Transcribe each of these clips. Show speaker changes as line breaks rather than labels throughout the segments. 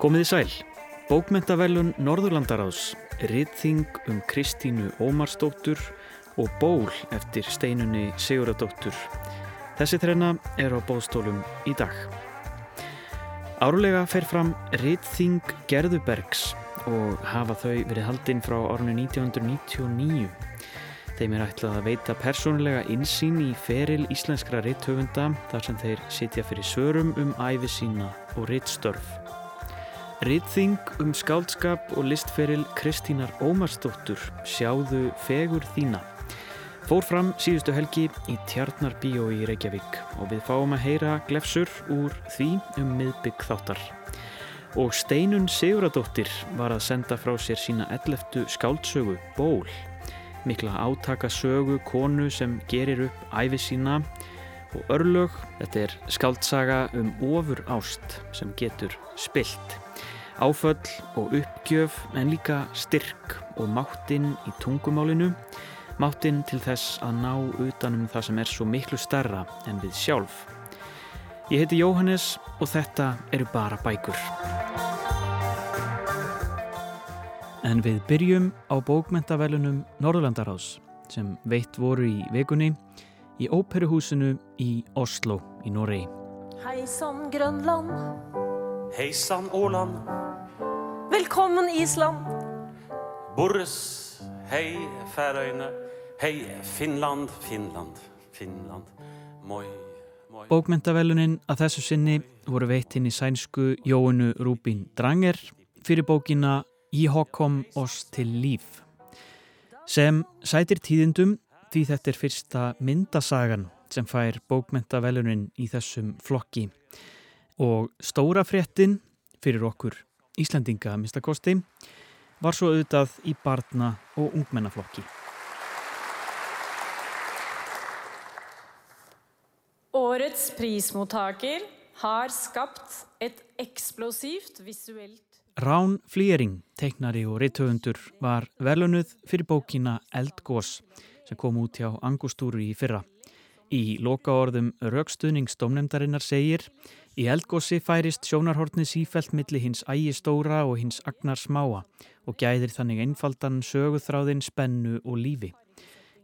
Komiði sæl. Bókmentavelun Norðurlandaráðs, riðþing um Kristínu Ómarsdóttur og ból eftir steinunni Siguradóttur. Þessi trena er á bóðstólum í dag. Árulega fer fram riðþing Gerðubergs og hafa þau verið haldinn frá árunni 1999. Þeim er ætlað að veita persónulega insýn í feril íslenskra riðtöfunda þar sem þeir sitja fyrir svörum um æfi sína og riðstörf. Riðþing um skáldskap og listferil Kristínar Ómarsdóttur sjáðu fegur þína. Fór fram síðustu helgi í Tjarnarbíó í Reykjavík og við fáum að heyra glefsur úr því um miðbygg þáttar. Og Steinun Siguradóttir var að senda frá sér sína 11. skáldsögu Ból. Mikla átaka sögu konu sem gerir upp æfi sína og örlög. Þetta er skáldsaga um ofur ást sem getur spilt. Áföll og uppgjöf en líka styrk og máttinn í tungumálinu. Máttinn til þess að ná utanum það sem er svo miklu starra en við sjálf. Ég heiti Jóhannes og þetta eru bara bækur. En við byrjum á bókmentavelunum Norðurlandaráðs sem veitt voru í vekunni í Óperuhúsinu í Oslo í Noregi.
Hejsan Grönland,
Hejsan Åland,
velkommen Island,
Boris, hej Färöarna, hej Finland, Finland, Finland, moi, moi.
Bókmentavelunin að þessu sinni voru veitt inn í sænsku Jóinu Rúbín Dranger fyrir bókina Í hokkom oss til líf sem sætir tíðindum því þetta er fyrsta myndasagan sem fær bókmentavelunin í þessum flokki. Og stóra fréttin fyrir okkur Íslandinga að minnstakosti var svo auðvitað í barna og ungmennaflokki.
Årets prismottaker har skapt et eksplosivt visuelt
Rán Flýring, teiknari og rithöfundur, var velunuð fyrir bókina Eldgós sem kom út hjá Angustúru í fyrra. Í lokaorðum raukstuðningsdómnefndarinnar segir Í eldgósi færist sjónarhortni sífælt milli hins ægi stóra og hins agnar smáa og gæðir þannig einfaldan söguþráðin spennu og lífi.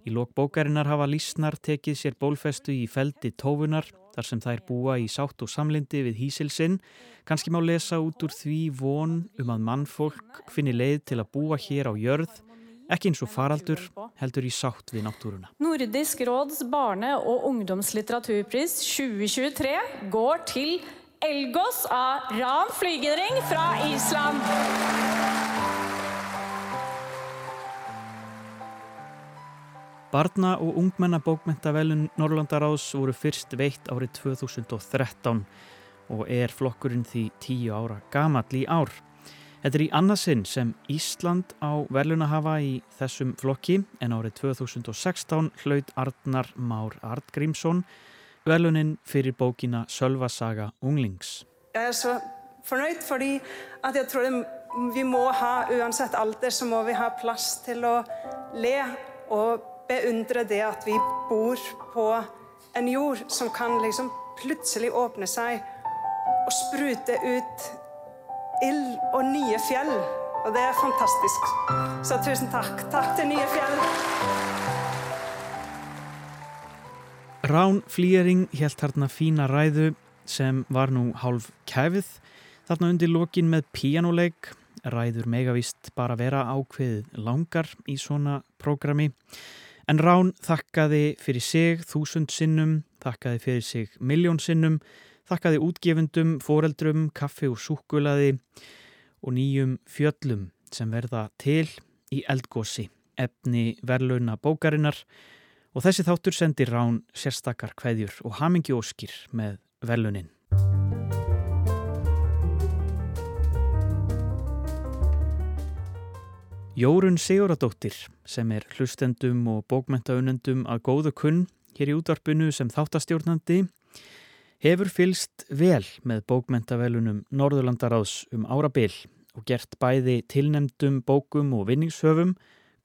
Í lok bókarinnar hafa lísnar tekið sér bólfestu í feldi tófunar þar sem þær búa í sátt og samlindi við hísilsinn. Kanski má lesa út úr því von um að mannfólk finni leið til að búa hér á jörð, ekki eins og faraldur, heldur í sátt við náttúruna.
Nordisk råds barne- og ungdomslitteraturpris 2023 går til Elgås av Ran Flygedring fra Island.
Barna- og ungmennabókmentavelun Norrlandaráðs voru fyrst veitt árið 2013 og er flokkurinn því tíu ára gamall í ár. Þetta er í annarsinn sem Ísland á veluna hafa í þessum flokki en árið 2016 hlaut Arnar Már Artgrímsson velunin fyrir bókina Sölvasaga Unglings.
Jeg er så fornøyd fordi at jeg tror det, vi må ha, uansett alder, så må vi ha plass til å le og beundre det at vi bor på en jord som kan liksom plutselig åpne seg og sprute ut ild og nye fjell. Og det er fantastisk. Så tusen takk. Takk til nye fjell.
Rán Flýring helt þarna fína ræðu sem var nú hálf kæfið þarna undir lokin með píjánuleik ræður megavist bara vera ákveðið langar í svona prógrami en Rán þakkaði fyrir sig þúsund sinnum, þakkaði fyrir sig miljón sinnum, þakkaði útgefundum, foreldrum, kaffi og súkulaði og nýjum fjöllum sem verða til í eldgósi efni verlauna bókarinnar og þessi þáttur sendir Rán sérstakar kveðjur og hamingi óskir með verlunin. Jórun Siguradóttir sem er hlustendum og bókmentaunendum að góðu kunn hér í útvarpinu sem þáttastjórnandi hefur fylst vel með bókmentavelunum Norðurlandaráðs um árabil og gert bæði tilnemdum bókum og vinningshöfum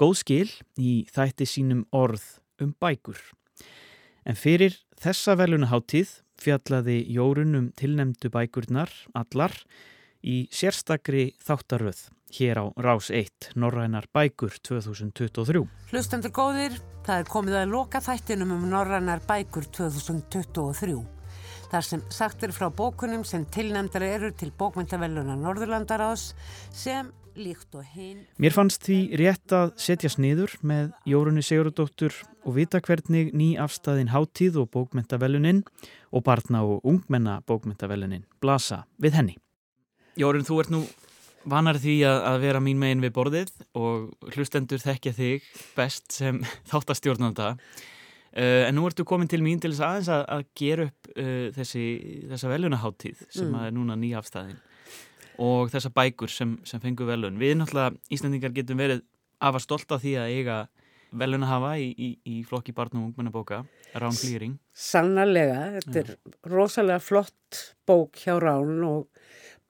góð skil í þætti sínum orð um bækur. En fyrir þessa velunaháttíð fjallaði Jórun um tilnemdu bækurnar allar í sérstakri þáttaröð hér á Rás 1 Norrænar bækur 2023.
Hlustendur góðir, það er komið að loka þættinum um Norrænar bækur 2023. Þar sem sagt er frá bókunum sem tilnæmdara eru til bókmyndavelluna Norðurlandarás sem líkt og hinn.
Mér fannst því rétt að setja sniður með Jórunni Sigurðardóttur og vita hvernig ný afstæðin Háttíð og bókmyndavellunin og barna og ungmenna bókmyndavellunin blasa við henni. Jórun, þú ert nú vanar því að, að vera mín megin við borðið og hlustendur þekkja þig best sem þáttastjórnanda. Uh, en nú ertu komin til mín til þess aðeins að, að gera upp uh, þessi, þessa velunaháttíð sem mm. er núna nýja afstæðin og þessa bækur sem, sem fengur velun. Við náttúrulega, Íslandingar getum verið afar stolt af því að eiga velun að hafa í, í, í flokki barn og ungmennabóka, Rán Flýring.
Sannarlega, þetta er rosalega flott bók hjá Rán og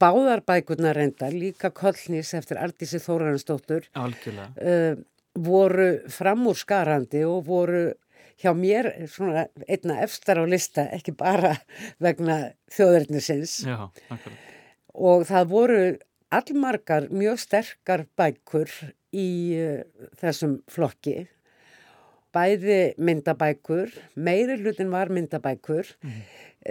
báðar bækurna reynda, líka Kollnís eftir Ardísi Þóransdóttur, uh, voru framúrskarandi og voru hjá mér svona einna efstar á lista, ekki bara vegna þjóðverðnisins. Og það voru allmargar mjög sterkar bækur í uh, þessum flokki bæði myndabækur meiri hlutin var myndabækur mm.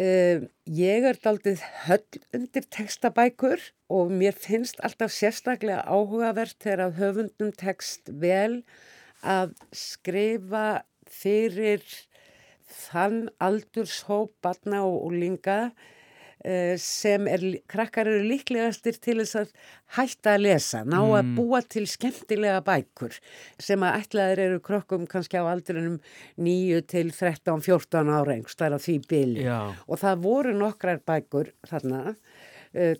uh, ég er daldið höll undir textabækur og mér finnst alltaf sérstaklega áhugavert þegar að höfundum text vel að skrifa fyrir þann aldurshóp batna og úlinga Eh, sem er, krakkar eru líklegastir til þess að hætta að lesa, ná að mm. búa til skemmtilega bækur sem að ætlaðir eru krokkum kannski á aldrinum 9 til 13, 14 ára einhverstaðar á því bíli og það voru nokkrar bækur þarna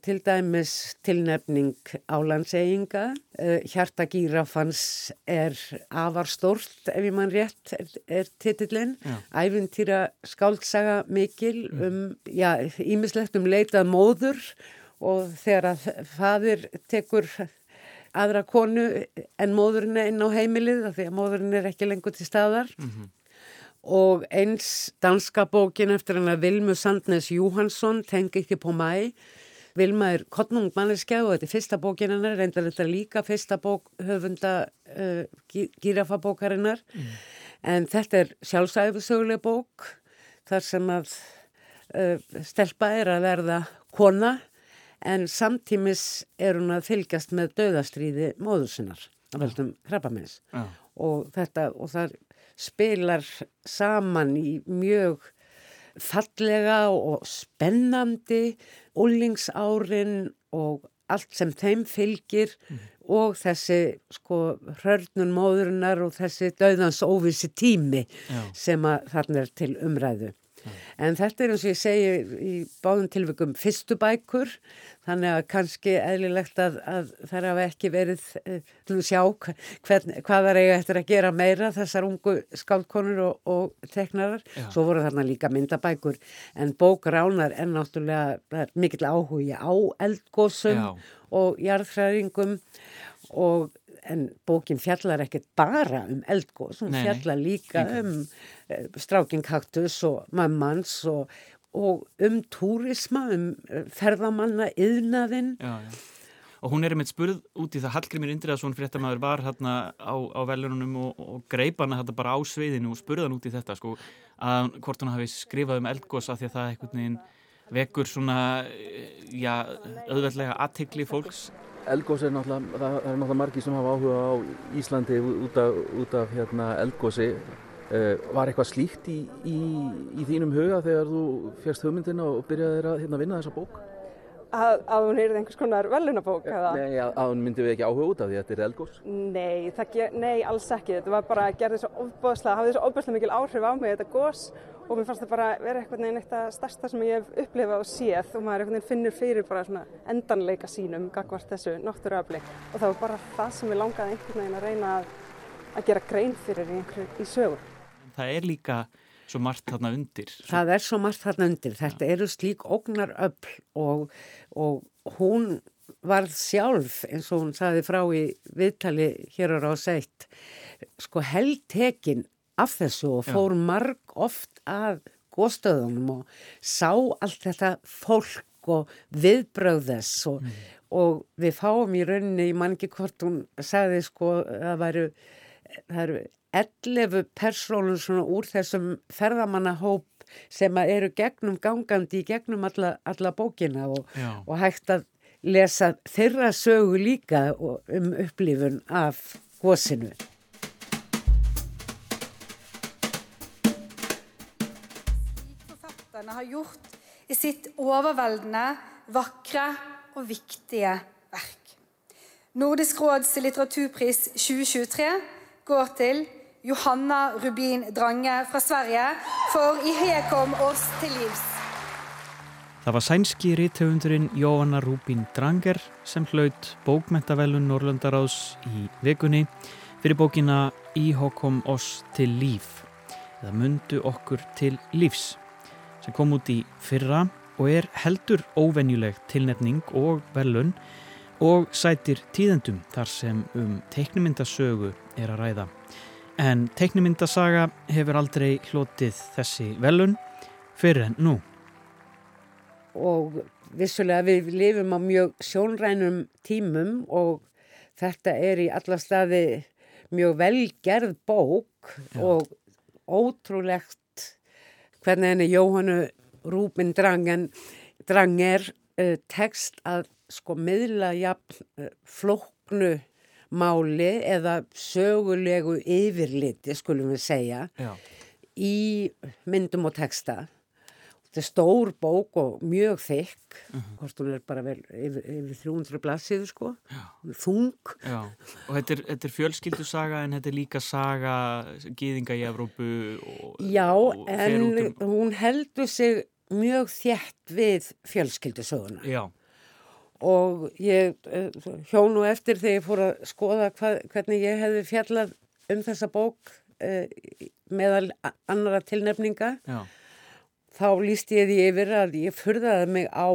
til dæmis tilnefning álandseyinga, uh, hjartagýrafans er avarstórt ef ég mann rétt er, er titillin, æfintýra skáltsaga mikil mm. um, já, ímislegt um leitað móður og þegar að fadir tekur aðra konu en móðurinn inn á heimilið því að móðurinn er ekki lengur til staðar mm -hmm. og eins danska bókin eftir hann að Vilmu Sandnes Júhansson tengi ekki på mæ Vilma er kottnung manneskja og þetta er fyrsta bókin hennar, reyndar þetta líka fyrsta bók höfunda uh, gírafabókarinnar mm. en þetta er sjálfsæfisöguleg bók þar sem að uh, stelpa er að verða kona en samtímis er hún að fylgjast með döðastríði móður sinnar af veldum krabbamins ja. og þetta og það spilar saman í mjög fallega og spennandi úlingsárin og allt sem þeim fylgir mm. og þessi sko hörnun móðurinnar og þessi döðans óvissi tími Já. sem að þarna er til umræðu. En þetta er eins og ég segi í báðum tilvægum fyrstu bækur þannig að kannski eðlilegt að, að það hafa ekki verið til eh, að sjá hvern, hvað það eiga eftir að gera meira þessar ungu skálkonur og, og teknarar. Já. Svo voru þarna líka myndabækur en bókránar er náttúrulega er mikill áhugi á eldgósum Já. og jarðhræringum og en bókin fjallar ekkert bara um eldgóðs, hún nei, fjallar líka nei. um uh, strákinkaktus og mammans og, og um túrisma, um uh, ferðamanna, yðnaðinn. Já, já.
Og hún er einmitt spurð út í það Hallgrimir Indriðarsson fréttamaður var hérna á, á velunum og, og greipana hérna bara á sveiðinu og spurðan út í þetta sko að hvort hún hafi skrifað um eldgóðs af því að það eitthvað vekur svona, eh, já, auðveldlega aðtikli fólks
Elgósi er náttúrulega, það er náttúrulega margi sem hafa áhuga á Íslandi út af, út af hérna, elgósi. Uh, eh, var eitthvað slíkt í, í, í þínum huga þegar þú férst hugmyndina og byrjaði að hérna, vinna þessa bók?
Að, að hún heyrði einhvers konar velunabók?
Nei, að, að hún myndi við ekki áhuga út af því að þetta er elgós?
Nei, það, nei, alls ekki. Þetta var bara að gera þessu ofbáslega, hafði þessu ofbáslega mikil áhrif á mig, þetta gós og mér fannst það bara vera eitthvað neina eitt að stærsta sem ég hef upplifað og séð og maður eitthvað finnur fyrir bara svona endanleika sínum gagvart þessu náttúruöfli og það var bara það sem ég langaði einhvern veginn að reyna að, að gera grein fyrir í, í sögur.
Það er líka svo margt þarna undir.
Það er svo margt þarna undir. Þetta ja. eru slík ógnar öfl og, og hún varð sjálf eins og hún saði frá í viðtali hér á ráðsætt sko heldtekinn af þessu og fór Já. marg oft að góðstöðunum og sá allt þetta fólk og viðbröðess og, mm. og við fáum í rauninni, ég man ekki hvort hún sagði sko að væru, það eru 11 persónum svona úr þessum ferðamannahóp sem eru gegnum gangandi í gegnum alla, alla bókina og, og hægt að lesa þeirra sögu líka um upplifun af gósinu.
Har gjort i sitt overveldende, vakre og viktige verk. Nordisk råds litteraturpris 2023 går til Johanna Rubin Drange fra Sverige for I he kom oss til livs.
Það var sænski rítöfundurinn Jóhanna Rubin Dranger sem hlaut bókmentavelun Norrlandaráðs í vikunni fyrir bókina Í hókom oss til líf eða Mundu okkur til lífs sem kom út í fyrra og er heldur óvenjuleg tilnefning og velun og sætir tíðendum þar sem um teiknumyndasögu er að ræða. En teiknumyndasaga hefur aldrei hlotið þessi velun fyrir en nú.
Og vissulega við lifum á mjög sjónrænum tímum og þetta er í alla staði mjög velgerð bók Já. og ótrúlegt hvernig henni Jóhannu Rúbin Drangen, Dranger uh, tekst að sko miðla jafn uh, flóknu máli eða sögulegu yfirliti, skulum við segja, Já. í myndum og texta. Þetta er stór bók og mjög þykk, uh mhm. -huh. hvort hún er bara vel yfir, yfir 300 blassiðu sko, þung.
Já, og þetta er, þetta er fjölskyldusaga en þetta er líka saga gýðinga í Evrópu. Og,
Já, og en um... hún heldur sig mjög þjætt við fjölskyldusöguna.
Já
og ég eh, hjónu eftir þegar ég fór að skoða hvað, hvernig ég hefði fjallað um þessa bók eh, meðal annara tilnefninga Já. Þá líst ég því yfir að ég fyrðaði mig á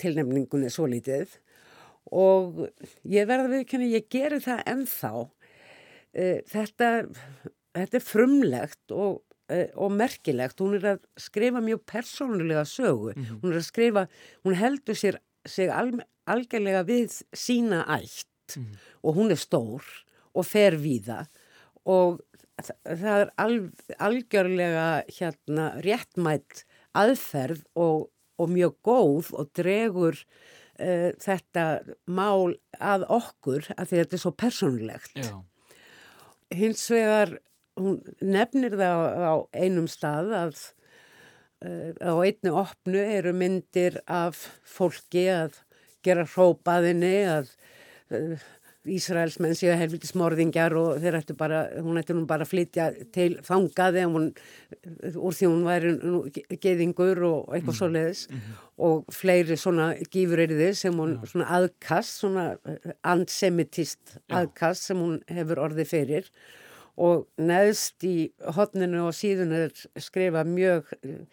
tilnefningunni svo lítið og ég verði við ekki ég gerir það ennþá eh, þetta, þetta er frumlegt og eh, og merkilegt, hún er að skrifa mjög persónulega sögu, mm -hmm. hún er að skrifa hún heldur sér sig al, algjörlega við sína ætt mm. og hún er stór og fer víða og það er al, algjörlega hérna réttmætt aðferð og, og mjög góð og dregur uh, þetta mál að okkur að því að þetta er svo personlegt. Já. Hins vegar, hún nefnir það á einum stað að Eh, á einni opnu eru myndir af fólki að gera hrópaðinni að uh, Ísraels menn séu helviti smorðingjar og þeir ættu bara, hún ættu nú bara að flytja til fangaði hún, úr því hún væri geðingur og eitthvað mm. svo leiðis mm -hmm. og fleiri svona gífureyriði sem hún ja. svona aðkast, svona eh, ansemitist aðkast sem hún hefur orðið fyrir og neðst í hodninu og síðan er skrifa mjög eh,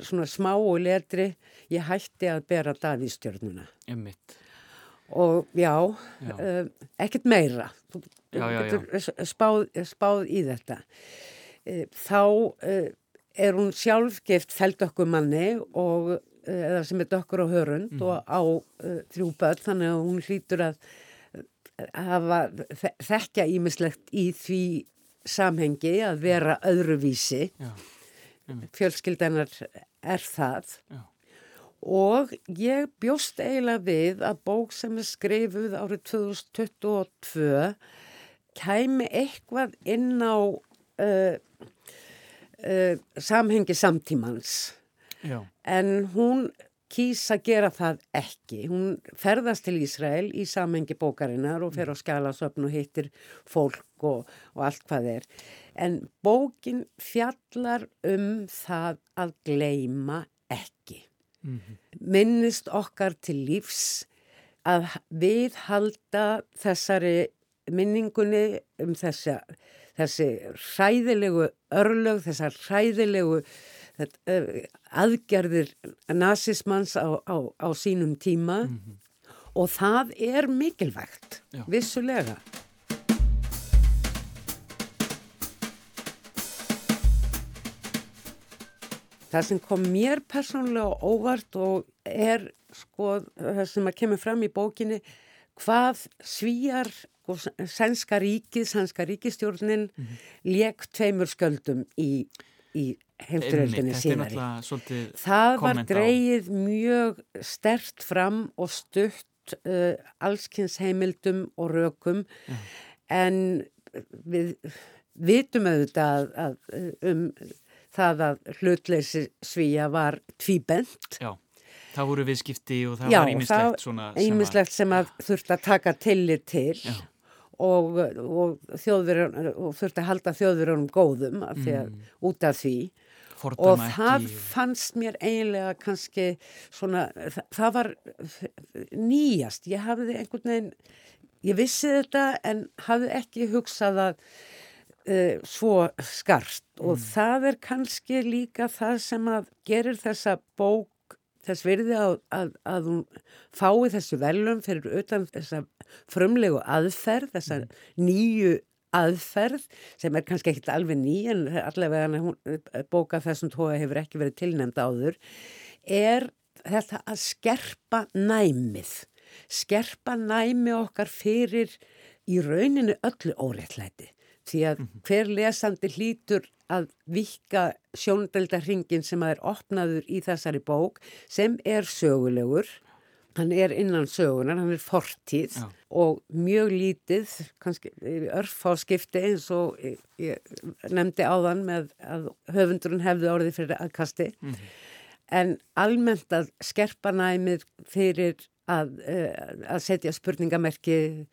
svona smá og letri ég hætti að bera Davíðstjörnuna og já, já. Uh, ekkert meira já, já, spáð, spáð í þetta uh, þá uh, er hún sjálfgeft feldökkumanni og eða sem er dökkur á hörund mm. og á þrjú börn þannig að hún hlýtur að hafa þekkja ímislegt í því samhengi að vera öðruvísi fjölskyldanar er það Já. Og ég bjóst eiginlega við að bók sem er skrifuð árið 2022 kæmi eitthvað inn á uh, uh, samhengi samtímans Já. en hún kýs að gera það ekki. Hún ferðast til Ísrael í samhengi bókarinnar og fer á skjálasöfn og hittir fólk og, og allt hvað er. En bókin fjallar um það að gleima. Mm -hmm. Minnist okkar til lífs að við halda þessari minningunni um þessi, þessi hræðilegu örlög, þessar hræðilegu Eh, aðgerðir nazismans á, á, á sínum tíma mm -hmm. og það er mikilvægt, Já. vissulega. Það sem kom mér persónulega óvart og er sko það sem að kemur fram í bókinni hvað svíjar sko, sænska ríkið, sænska ríkistjórnin mm -hmm. leik tveimur sköldum í, í heimsturöldinni síðari. Það var dreigið mjög stert fram og stutt uh, allskynns heimildum og rökum mm. en við vitum auðvitað að, að um það að hlutleysi svíja var tvíbent.
Já, það voru viðskipti og það Já, var ímislegt svona.
Já, ímislegt sem að, að þurfti að taka tillit til og, og, og þurfti að halda þjóðverðunum góðum að að, mm. út af því. Og það ekki. fannst mér eiginlega kannski svona, það, það var nýjast. Ég hafði einhvern veginn, ég vissi þetta en hafði ekki hugsað að uh, svo skarst mm. og það er kannski líka það sem að gerir þessa bók þess virði að, að, að hún fái þessu velum fyrir utan þessa frumlegu aðferð, þessa mm. nýju aðferð sem er kannski ekkit alveg ný en allavega hún, bóka þessum tóa hefur ekki verið tilnæmt áður er þetta að skerpa næmið skerpa næmi okkar fyrir í rauninu öllu óreittlæti því að mm -hmm. hver lesandi hlýtur að vika sjóndeldarringin sem að er opnaður í þessari bók sem er sögulegur hann er innan sögunar, hann er fortíð Já. og mjög lítið kannski örf á skipti eins og ég, ég nefndi áðan með að höfundurinn hefði orðið fyrir aðkasti mm -hmm. en almennt að skerpa næmið fyrir að, eh, að setja spurningamerki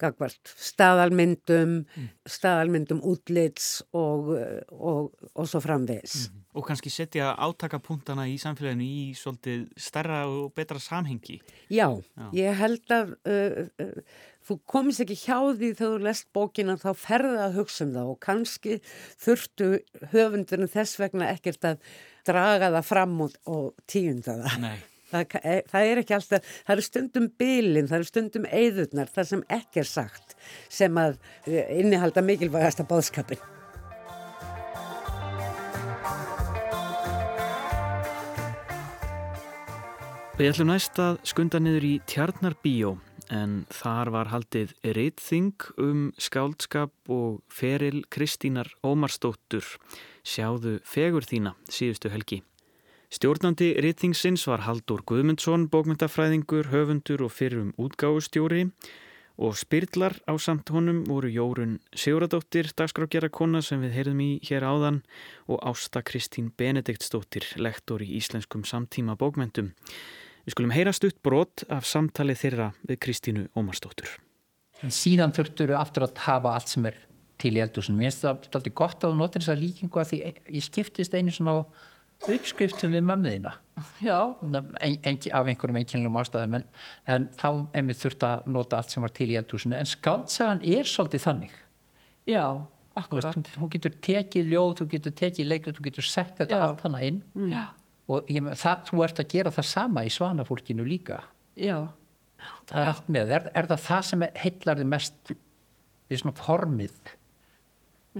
gagvart staðalmyndum, mm. staðalmyndum útlits og, og, og svo framvegs. Mm.
Og kannski setja átakapunktana í samfélaginu í svolítið starra og betra samhengi.
Já, Já. ég held að uh, uh, þú komist ekki hjá því þegar þú lest bókina þá ferða að hugsa um það og kannski þurftu höfundurinn þess vegna ekkert að draga það fram og, tíunda það.
Nei.
Það, e, það er ekki alltaf, það eru stundum bylinn, það eru stundum eigðurnar, það sem ekki er sagt sem að e, innihalda mikilvægasta bóðskapin.
Við ætlum næst að skunda niður í Tjarnarbíó en þar var haldið reytþing um skáldskap og feril Kristínar Ómarsdóttur sjáðu fegur þína síðustu helgi. Stjórnandi rýttingsins var Haldur Guðmundsson, bókmyndafræðingur, höfundur og fyrrum útgáustjóri og spyrlar á samt honum voru Jórun Siguradóttir, dagskrákjara kona sem við heyrðum í hér áðan og Ásta Kristín Benediktsdóttir, lektor í íslenskum samtíma bókmyndum. Við skulum heyra stutt brot af samtali þeirra við Kristínu Ómarsdóttur.
En síðan þurftur við aftur að hafa allt sem er til í eldursunum. Ég finnst það alltaf gott að notir þessa líkingu að því ég skiptist einu svona á uppskriftum við mömmuðina en, en, af einhverjum einkennlum ástæðum en, en þá emið þurft að nota allt sem var til í eldhúsinu. En skaldsagan er svolítið þannig.
Já, akkurat
veist, hún getur tekið ljóð, þú getur tekið leiklut þú getur sett þetta já. allt hana inn.
Mm.
og ég, það, þú ert að gera það sama í svanafólkinu líka.
Já.
Það er allt með, er, er það það sem heillar þið mest við svona formið?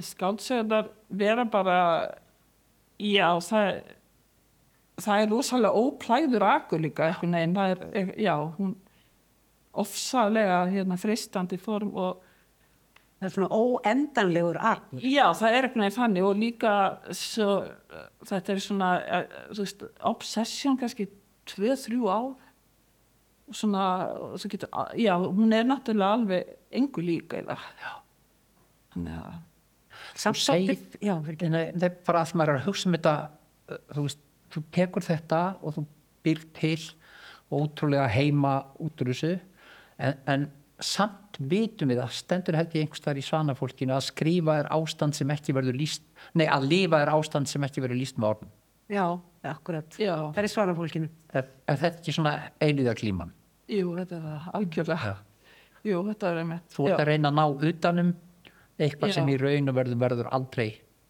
Skaldsagan vera bara Já, það, það er rosalega óplæður akur líka eitthvað neginn, það er, já, hún ofsalega hérna fristandi form og
Það er svona óendanlegur akur.
Já, það er eitthvað þannig og líka svo, þetta er svona, eh, þú veist, obsession kannski 2-3 ár. Og svona, svo getur, já, hún er náttúrulega alveg engu líka eða, já, þannig að
samt svolítið það er bara að maður er að hugsa um þetta uh, þú veist, þú tekur þetta og þú byrð til ótrúlega heima út úr þessu. En, en samt vitum við að stendur held ég einhverstaðar í svanafólkinu að skrifa er ástand sem ekki verður líst nei, að lifa er ástand sem ekki verður líst með orðum.
Já, akkurat, já. það er svanafólkinu.
Er, er þetta ekki svona einiða klíman?
Jú, þetta er það, algjörlega. Jú, þetta er einmitt
Þú ert að reyna að ná utanum eitthvað Já. sem í raun og verður verður aldrei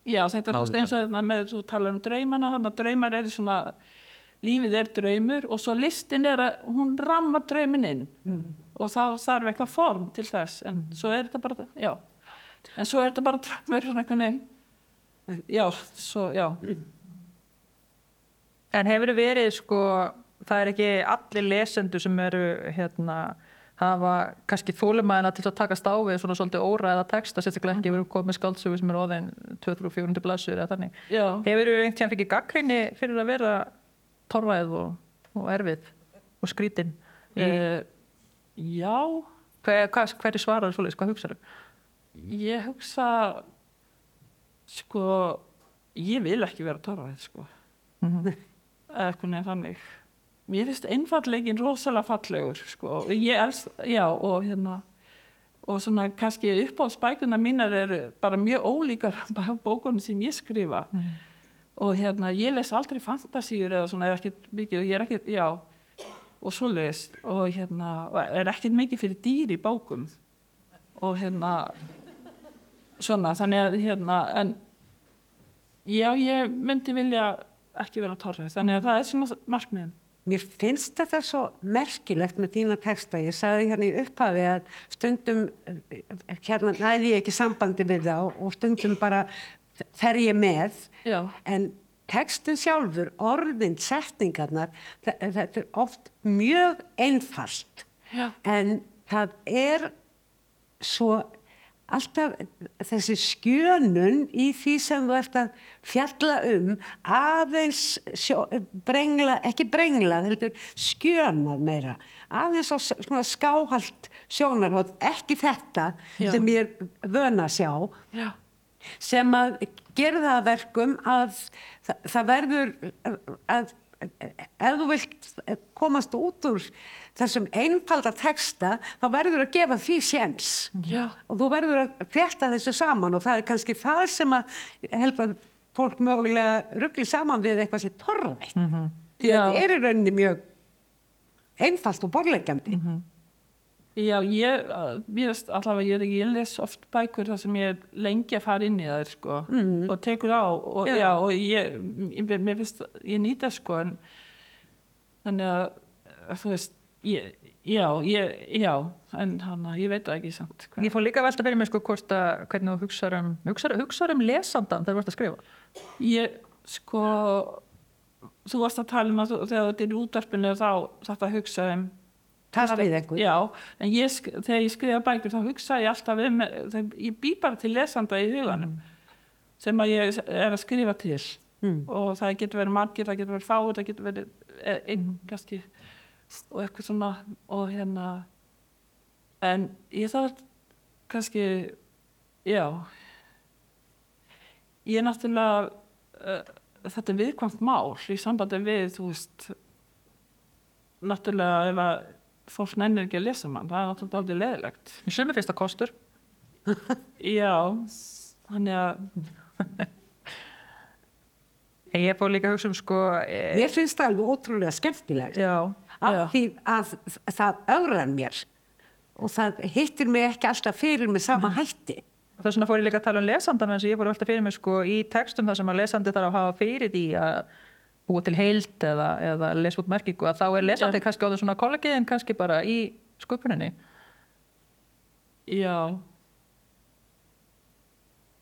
Já, þetta er eins og með þú talar um draumana, þannig að draumar er svona lífið er draumur og svo listin er að hún rammar draumin inn mm. og þá þarf eitthvað form til þess en mm. svo er þetta bara, já en svo er þetta bara draumur svona eitthvað já, svo, já
En hefur verið sko það er ekki allir lesendur sem eru hérna hafa kannski þólumæðina til að taka stáfið svona svolítið óræða texta, sérstaklega ekki verið komið skáldsögu sem er óðin 200-400 blassur eða þannig.
Já.
Hefur þú einhvern tíðan fikið gaggrinni fyrir að vera torræð og, og erfið og skrítin?
Uh, já.
Hver, hvað, hver er svarað svolítið, hvað hugsaðu?
Ég hugsa, sko, ég vil ekki vera torræð, sko.
Mm -hmm.
Eða hvernig þannig mér finnst einfallegin rosalega fallegur sko. ég elst, já og hérna og svona kannski uppáhaldsbækuna mínar eru bara mjög ólíkar bókunum sem ég skrifa mm. og hérna ég les aldrei fantasíur eða svona, er ekkert mikið og ég er ekkert, já og svo les og hérna er ekkert mikið fyrir dýr í bókum og hérna svona, þannig að hérna en já, ég myndi vilja ekki vera torrið, þannig að það er svona markmiðin
Mér finnst þetta svo merkilegt með þína texta. Ég sagði hérna í upphafi að stundum, hérna næði ég ekki sambandi við það og stundum bara fer ég með.
Já.
En textin sjálfur, orðin, setningarnar, þetta er oft mjög einfalt.
Já.
En það er svo alltaf þessi skjönun í því sem þú ert að fjalla um aðeins sjó, brengla, ekki brengla, heldur skjönað meira, aðeins á svona skáhald sjónarhótt, ekki þetta Já. sem ég er vöna að sjá,
Já.
sem að gera það verkum að það, það verður að ef þú vilt komast út úr þessum einfalda texta þá verður að gefa því séns og þú verður að fjarta þessu saman og það er kannski það sem að held að fólk mögulega ruggli saman við eitthvað sem torrætt mm -hmm. það er í rauninni mjög einfalt og borlegjandi mm -hmm.
Já, ég, mér veist allavega, ég, ég les oft bækur þar sem ég lengi að fara inn í það, sko, mm. og tekur á, og, já. Já, og ég, mér finnst, ég nýta, sko, en þannig að, þú veist, ég, já, ég, já, en hann, ég veit það ekki samt.
Hva? Ég fór líka velta fyrir mig, sko, hvort að, hvernig þú hugsaður um, hugsaður, hugsaður um lesandan þegar þú vart að skrifa?
Ég, sko, þú varst að tala um að þegar þetta er í útvarpinu þá þarf það að hugsa um
tala við einhvern
já, en ég, þegar ég skrifa bækur þá hugsa ég alltaf um ég bý bara til lesanda í huganum mm. sem að ég er að skrifa til mm. og það getur verið margir það getur verið fáið, það getur verið e, einn kannski og eitthvað svona og hérna en ég þarf kannski já ég er náttúrulega uh, þetta er viðkvæmt mál í sambandi við þú veist náttúrulega ef að fólk nennir ekki að lesa mann, það er náttúrulega aldrei leðilegt.
Mér sem er fyrsta kostur.
Já, þannig að...
Ég er búin líka að hugsa um sko...
E... Mér finnst það alveg ótrúlega skemmtilegt.
Já.
Af því að það öðrar mér og það hittir mig ekki alltaf fyrir með sama hætti.
Það er svona fór ég líka að tala um lesandan en ég fór alltaf fyrir mig sko í textum þar sem að lesandi þarf að hafa fyrir því að búa til heilt eða, eða lesa út merkingu að þá er lesandi ja. kannski á þessu svona kollegi en kannski bara í sköpuninni.
Já.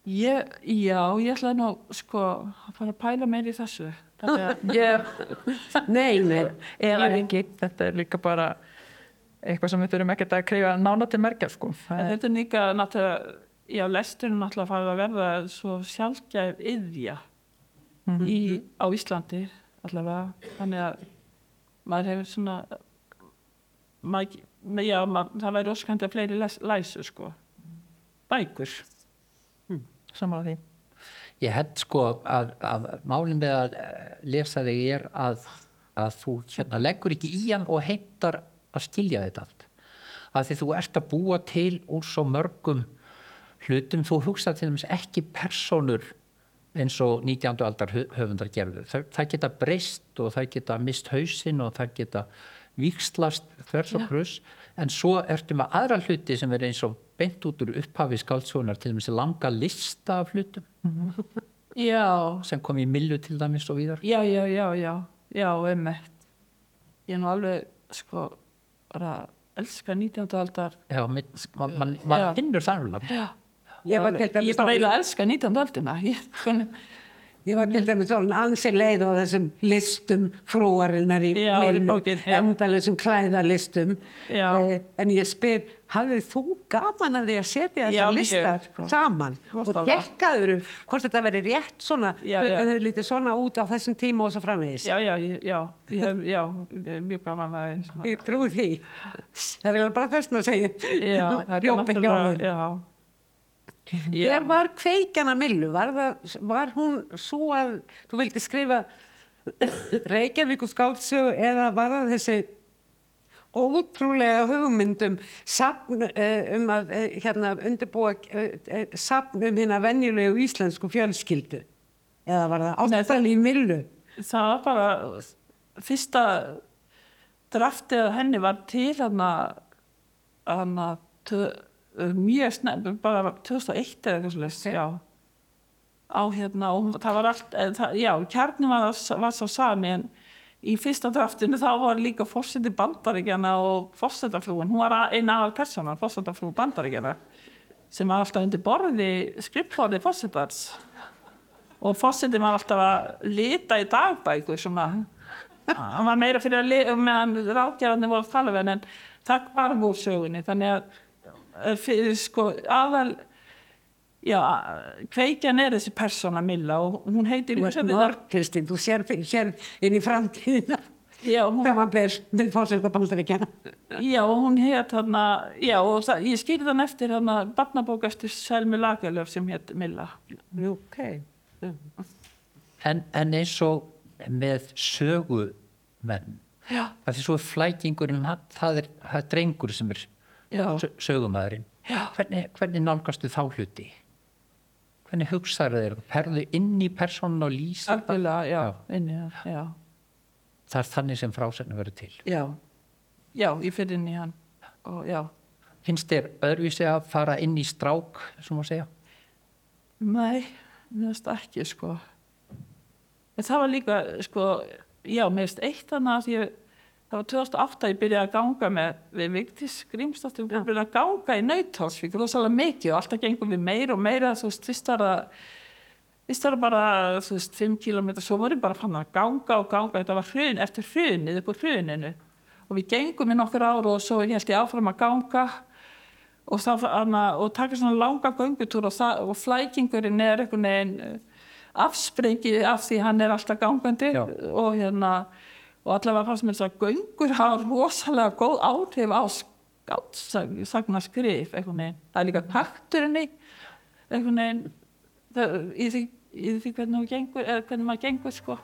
Ég, Já, ég ætlaði nú sko að fara að pæla meir í þessu
Nei, nei eða ekki, þetta er líka bara eitthvað sem við þurfum ekkert að kreyja nána til merkja sko.
Þetta er líka náttúrulega já, lesturinn náttúrulega farið að verða svo sjálfgæf yðja mm -hmm. í, á Íslandi allavega. Þannig að maður hefur svona maður, já, maður, það væri óskandi að fleiri les, læsu sko. Bækur.
Mm. samanlega því
Ég held sko að, að málinn með að eh, lesa þig er að, að þú hérna, leggur ekki í hann og heimtar að skilja þetta allt að því þú ert að búa til úr svo mörgum hlutum, þú hugsa til dæmis ekki personur eins og 19. aldar höfundar gerðu. Það, það geta breyst og það geta mist hausinn og það geta vikslast þvers og krus en svo ertum við aðra hluti sem er eins og beint út úr upphafi skáldsónar til dæmis langa lista af hlutum
-hmm.
sem kom í millu til dæmis og víðar.
Já, já, já, já, já, emmett. Ég er nú alveg, sko, bara elska 19. aldar.
Já, man, man finnur.
Já. Ég, var, bara eiginlega elska 19. aldina ég,
Ég var til dæmis svona ansi leið á þessum listum frúarinnar í endalausum klæðalistum.
Já.
Eh, en ég spyr, hafið þú gaman að því að setja þessar listar
sko.
saman? Og gekkaður hvort þetta veri rétt svona,
Já, já.
lítið svona út á þessum tíma og svo framvegis.
Já, já, ég- já, ég já, ég mjög gaman að því. svona.
Ég trúi því. Það er bara þess að segja.
Já, það er náttúrulega.
Hver var kveikjana Millu? Var, það, var hún svo að þú vildi skrifa Reykjavík og skáldsögu eða var það þessi ótrúlega hugmyndum sapn, uh, um að uh, hérna, undirbúa uh, sapn um hérna venjulegu íslensku fjölskyldu? Eða var það áttal í Millu?
Það var bara, fyrsta draftið af henni var til hann að mjög snemmt, bara 2001 eða eitthvað svolítið, já. Á hérna, og það var allt, eh, það, já, kjarni var, var svo sami en í fyrsta draftinu þá var líka fórseti bandaríkjana og fórsetafrúin, hún var eina aðal persónan, fórsetafrú bandaríkjana sem var alltaf undir borði skrippfóði fórsetars og fórsetin var alltaf að lita í dagbæku svona. Hann var meira fyrir að lita meðan ráðgjafandi voru að tala við hann en það var úr sögunni þannig að eh, fyrir, sko, aðal já, kveikjan er þessi persóna Milla og hún heitir
Þú ert mörg, Kristín, þú sér, sér inn í framtíðina.
Já, hún,
Þegar maður ber með fórseta bandaríkjana.
já, hún heit þarna já, og það, ég skýrði hann eftir þarna barnabók eftir Selmi Lagerlöf sem heit Milla
Ok.
En, en eins og með sögumenn, það er svo flækingurinn, hann- það er, það er drengur sem er sögumæðurinn. Hvernig, hvernig nálgastu þá hluti? Hvernig hugsaðu þeir? Perðu inn í persónu og lýsa?
Algjörlega, já, inni, já.
Það er þannig sem frásegna verður til.
Já, já, ég fyrir inn í hann og já,
Finnst þér öðruvísi að fara inn í strák, sem að segja?
nei, það ekki, sko. En það var líka, sko, já, finnst eitt þannig að ég, það var 2008 ég byrjaði að ganga með, við Vigdís Grímsdóttir, við byrjaði að ganga í Nauthálsvík, rosalega mikið og alltaf gengum við meira og meira, þú veist, fyrst var það, fyrst var það bara, þú veist, 5 km, svo vorum við bara fann að ganga og ganga, þetta var hrun, eftir hrunið, upp úr hruninu. Og við gengum í nokkur ár og svo held ég áfram að ganga og, það, hana, og taka svona langa göngutúr og, það, og flækingurinn er einhvern veginn eh, afsprengi af því hann er alltaf gangandi
Já.
og hérna og allavega fannst mér þess að göngur hafa rosalega góð áhrif á skáttsagna skrif einhvern veginn. Það er líka takturinn í einhvern veginn það, í, í því hvernig, hún gengur, eða hvernig maður gengur sko.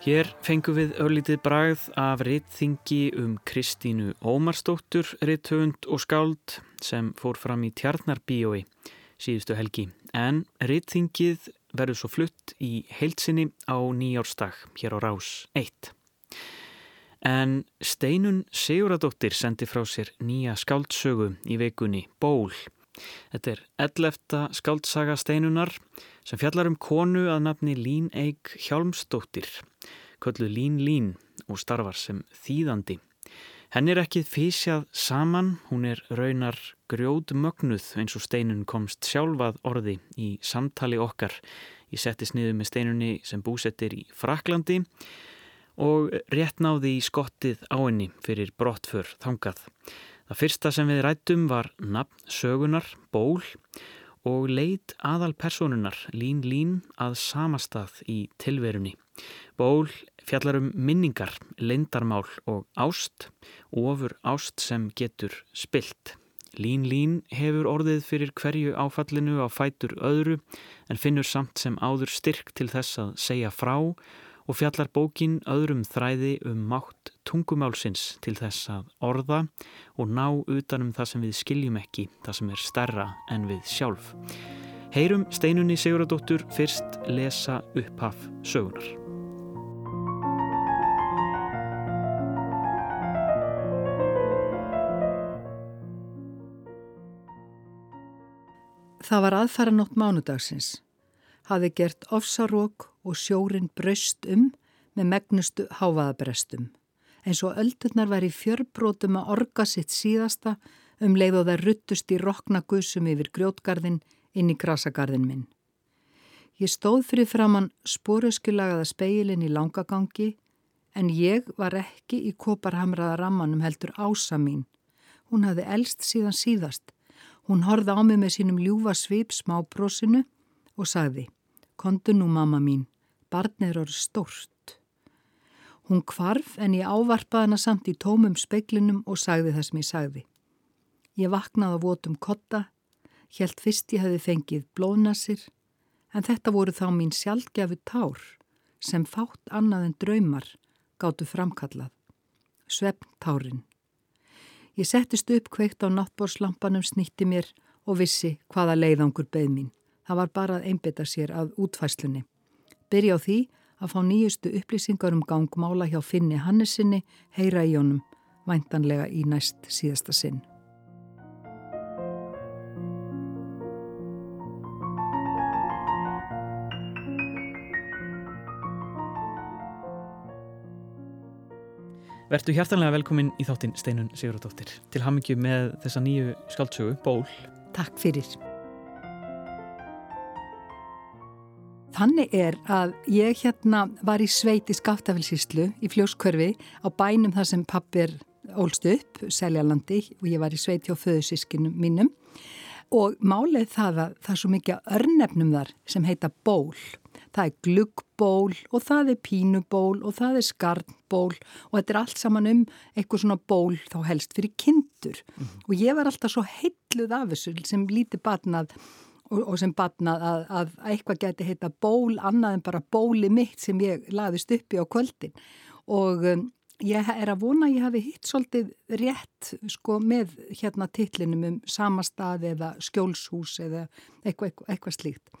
Hér fengum við örlítið bragð af rittþingi um Kristínu Ómarsdóttur, ritthöfund og skáld sem fór fram í Tjarnarbíói síðustu helgi. En rittþingið verður svo flutt í heilsinni á nýjárstag hér á Rás 1. En Steinun Siguradóttir sendi frá sér nýja skáldsögu í veikunni Ból. Þetta er 11. skáldsaga Steinunar sem fjallar um konu að nafni Lín Eik Hjálmsdóttir, kölluð Lín Lín og starfar sem þýðandi. Henn er ekki físjað saman, hún er raunar grjóð mögnuð eins og Steinun komst sjálfað orði í samtali okkar. Ég setti sniðu með Steinunni sem búsettir í Fraklandi og rétt náði í skottið á henni fyrir brottför þangað. Það fyrsta sem við rættum var nafn sögunar, ból og leit aðal personunar lín lín að samastað í tilverunni. Ból fjallar um minningar, leindarmál og ást, ofur ást sem getur spilt. Lín lín hefur orðið fyrir hverju áfallinu á fætur öðru en finnur samt sem áður styrk til þess að segja frá og fjallar bókin öðrum þræði um mátt tungumálsins til þess að orða og ná utanum það sem við skiljum ekki, það sem er stærra en við sjálf. Heyrum Steinunni Siguradóttur fyrst lesa upphaf sögunar.
Það var aðfaranótt mánudagsins. Haði gert ofsarók og sjórin braust um með megnustu hávaðabrestum. eins og öldurnar væri fjörbrótum að orga sitt síðasta um leið og það ruttust í rokna gusum yfir grjótgarðin inn í grasagarðin minn. Ég stóð fyrir framann spóröskilagaða speilin í langagangi en ég var ekki í koparhamraða rammanum heldur ása mín. Hún hafði elst síðan síðast. Hún horði á mig með sínum ljúfa svip smábrósinu og sagði Kondu nú mamma mín, barnið eru stórt. Hún kvarf en ég ávarpaði hana samt í tómum speiklinum og sagði það sem ég sagði. Ég vaknaði á votum kotta, helt fyrst ég hefði fengið blóðnasir, en þetta voru þá mín sjálfgefu tár sem fátt annað en draumar gáttu framkallað. Svefntárin. Ég settist upp kveikt á náttbórslampanum, snitti mér og vissi hvaða leiðangur beð mín. Það var bara að einbita sér að útfæslunni. Byrja á því að fá nýjustu upplýsingar um gangmála hjá Finni Hannesinni, heyra í honum, væntanlega í næst síðasta sinn.
Vertu hjartanlega velkomin í þáttinn Steinun Sigurðardóttir til hamingju með þessa nýju skaldsögu, Ból.
Takk fyrir. Þannig er að ég hérna var í sveit í Skaftafelsíslu í fljóskörfi á bænum þar sem pappir ólst upp, Seljalandi og ég var í sveit hjá föðusískinum mínum. Og málið það að það er svo mikið örnefnum þar sem heita ból. Það er gluggból og það er pínuból og það er skarnból og þetta er allt saman um eitthvað svona ból þá helst fyrir kindur. Mm -hmm. og ég var alltaf svo heilluð af þessu sem lítið batnað og, og sem batnað að, að eitthvað geti heita ból annað en bara bóli mitt sem ég laðist uppi á kvöldin og um, ég er að vona að ég hafi hitt svolítið rétt sko með hérna tillinum um samastað eða skjólshús eða eitthvað, eitthvað, eitthvað slíkt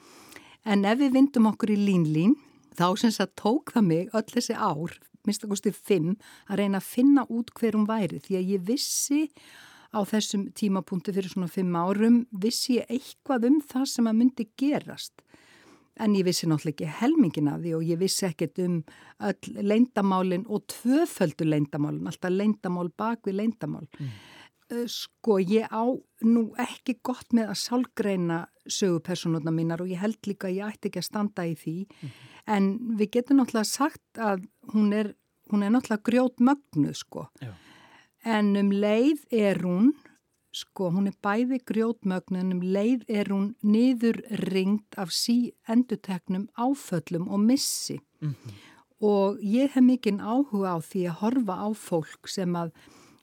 En ef við vindum okkur í línlín, þá sem það tók það mig öll þessi ár, minnst að kosti fimm, að reyna að finna út hver hún væri. Því að ég vissi á þessum tímapunktu fyrir svona fimm árum, vissi ég eitthvað um það sem að myndi gerast. En ég vissi náttúrulega ekki helmingin af því og ég vissi ekkert um öll leindamálin og tvöföldu leindamálin, alltaf leindamál bak við leindamál. Mm. Eh, sko ég á nú ekki gott með að sálgreina sögupersonuna mínar og ég held líka að ég ætti ekki að standa í því mm en við getum náttúrulega sagt að hún er, hún er náttúrulega grjót mögnu sko Já. En um leið er hún sko hún er bæði grjót mögnu en um leið er hún niður ringt af sí enduteknum áföllum og missi mm -hmm. og ég hef mikinn áhuga á því að horfa á fólk sem að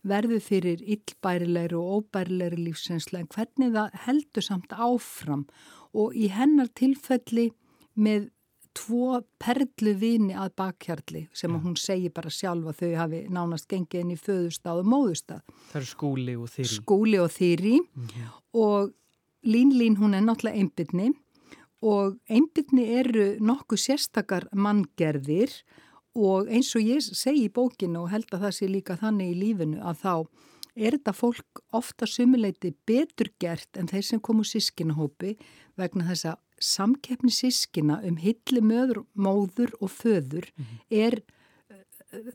verður fyrir illbærilegri og óbærilegri lífsreynsla en hvernig það heldur samt áfram og í hennar tilfelli með tvo perlu vini að bakhjarli sem ja. hún segir bara sjálfa þau hafi nánast gengið inn í föðustad og móðustad.
Það eru skúli og þýri.
Skúli og þýri mm og Lín Lín hún er náttúrulega einbyrni og einbyrni eru nokkuð sérstakar manngerðir og eins og ég segi í bókinu og held að það sé líka þannig í lífinu að þá er þetta fólk ofta sumuleiti betur gert en þeir sem komu sískinahópi vegna þess að samkeppni sískina um hilli möður, móður og föður mm -hmm. er,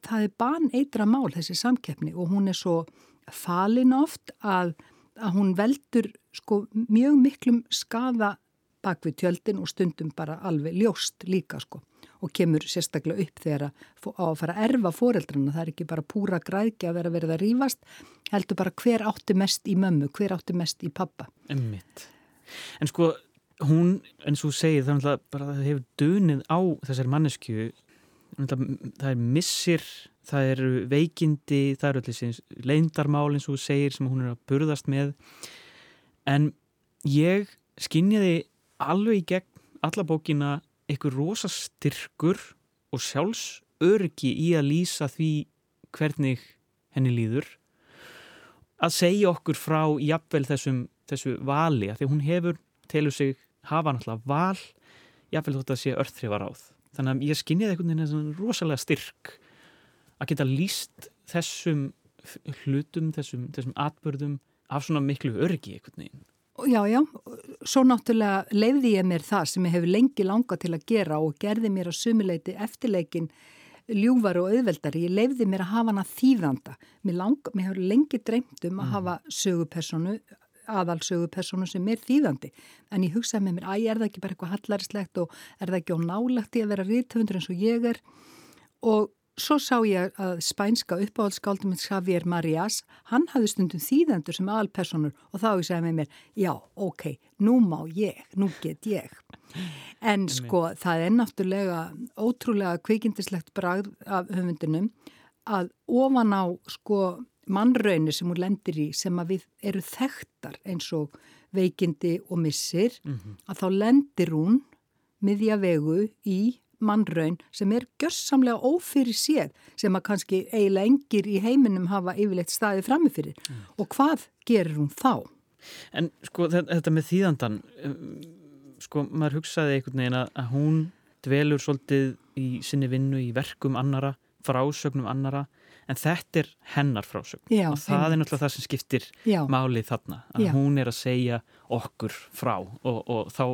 það er ban eitra mál þessi samkeppni og hún er svo falin oft að, að hún veldur sko mjög miklum skaða bak við tjöldin og stundum bara alveg ljóst líka sko og kemur sérstaklega upp þegar að, að fara að erfa fóreldrana. Það er ekki bara púra græðki að vera verið að rýfast, heldur bara hver átti mest í mömmu, hver átti mest í pappa.
Emmitt. En sko, hún, eins og segir, það, bara, það hefur dönið á þessari mannesku, það er missir, það eru veikindi, það eru allir leindarmál eins og segir sem hún er að burðast með. En ég skinnjaði alveg í gegn alla bókina einhver rosastyrkur og sjálfsörgi í að lýsa því hvernig henni líður að segja okkur frá jafnvel þessum, þessu vali að því hún hefur, telur sig hafa náttúrulega val jafnvel þótt að sé örþrifa ráð þannig að ég skinniði einhvern veginn rosalega styrk að geta lýst þessum hlutum, þessum, þessum atbörðum af svona miklu örgi einhvern veginn
Já, já, svo náttúrulega leiði ég mér það sem ég hefur lengi langa til að gera og gerði mér á sumuleiti eftirleikin ljúvar og auðveldari. Ég leifði mér að hafa hana þýðanda. Mér, lang, mér hefur lengi dreymt um að
Mhm.
hafa sögupersonu, aðalsögupersonu sem er þýðandi. En ég hugsaði með mér, æ, er það ekki bara eitthvað hallarislegt og er það ekki á nálagt í að vera rítöfundur eins og ég er? Og svo sá ég að spænska uppáhaldsskáldum Xavier Marias, hann hafði stundum þýðendur sem aðalpersonur og þá ég segði með mér, já, ok, nú má ég, nú get ég. En sko, það er náttúrulega ótrúlega kvikindislegt bragð af höfundinum að ofan á sko mannraunir sem hún lendir í sem að við eru þekktar eins og veikindi og missir, að þá lendir hún miðja vegu í mannraun sem er gjörsamlega ófyrir séð sem að kannski eiginlega engir í heiminum hafa yfirleitt staðið framifyrir. Og hvað gerir hún þá?
En sko þe- þetta með þýðandan, um, sko maður hugsaði einhvern veginn að hún dvelur svolítið í sinni vinnu í verkum annara, frásögnum annara, en þetta er hennar frásögn.
Já,
og það er
einmitt.
náttúrulega það sem skiptir
Já.
málið þarna, að
Já.
hún er að segja okkur frá og, og þá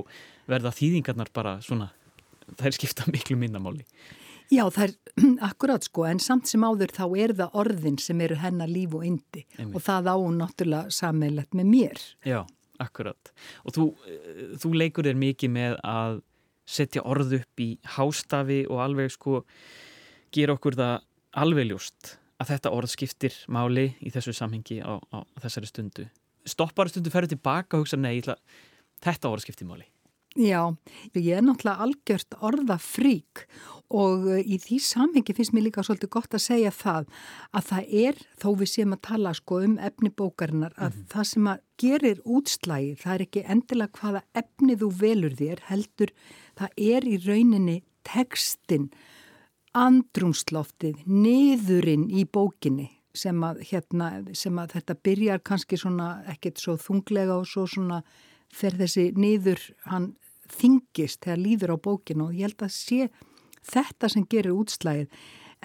verða þýðingarnar bara svona, þær skipta miklu minnamáli.
Já, það er akkurat sko, en samt sem áður þá er það orðin sem eru hennar líf og yndi
Einmitt.
og það á hún náttúrulega sammeilegt með mér.
Já, akkurat. Og þú, þú leikur þér mikið með að setja orð upp í hástafi og alveg sko gera okkur það alveg ljóst að þetta orð skiptir máli í þessu samhengi á, á þessari stundu. Stoppar stundu ferður tilbaka og hugsa nei, ætla, þetta orð skiptir máli.
Já, ég er náttúrulega algjört orðafrík og uh, í því samhengi finnst mér líka svolítið gott að segja það að það er, þó við séum að tala sko um efni bókarinnar, að það sem að gerir útslægi, það er ekki endilega hvaða efni þú velur þér, heldur það er í rauninni tekstin, andrumsloftið, niðurinn í bókinni sem að, hérna, sem að þetta byrjar kannski svona ekkert svo þunglega og svo svona fer þessi niður, hann þingist þegar líður á bókinu og ég held að sé þetta sem gerir útslægið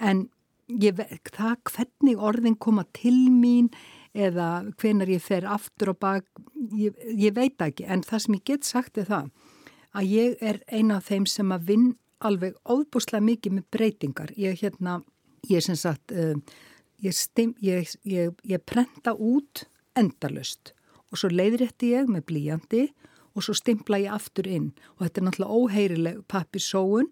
en ég, það hvernig orðin koma til mín eða hvenar ég fer aftur og bak, ég, ég veit ekki. En það sem ég get sagt er það að ég er eina af þeim sem að vinn alveg óbúslega mikið með breytingar. Ég hérna, ég sem sagt, uh, ég, steim, ég, ég, ég prenta út endalust og svo leiðrétti ég með blíjandi og svo stimpla ég aftur inn og þetta er náttúrulega óheyrileg pappisóun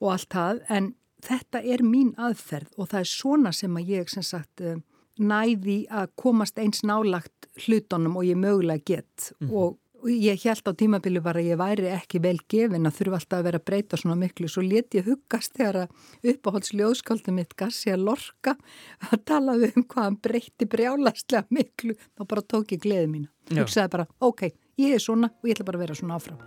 og allt það en þetta er mín aðferð og það er svona sem að ég sem sagt uh, næði að komast eins nálagt hlutunum og ég mögulega get og og ég held á tímabili bara að ég væri ekki vel gefin að þurfa alltaf að vera að breyta svona miklu. Svo let ég huggast þegar að uppáhaldsljóðskáldu mitt Garcia Lorca að tala um hvað hann breyti brjálastlega miklu. Þá bara tók ég gleði mína.
Já.
hugsaði bara, ok, ég er svona og ég ætla bara að vera svona áfram.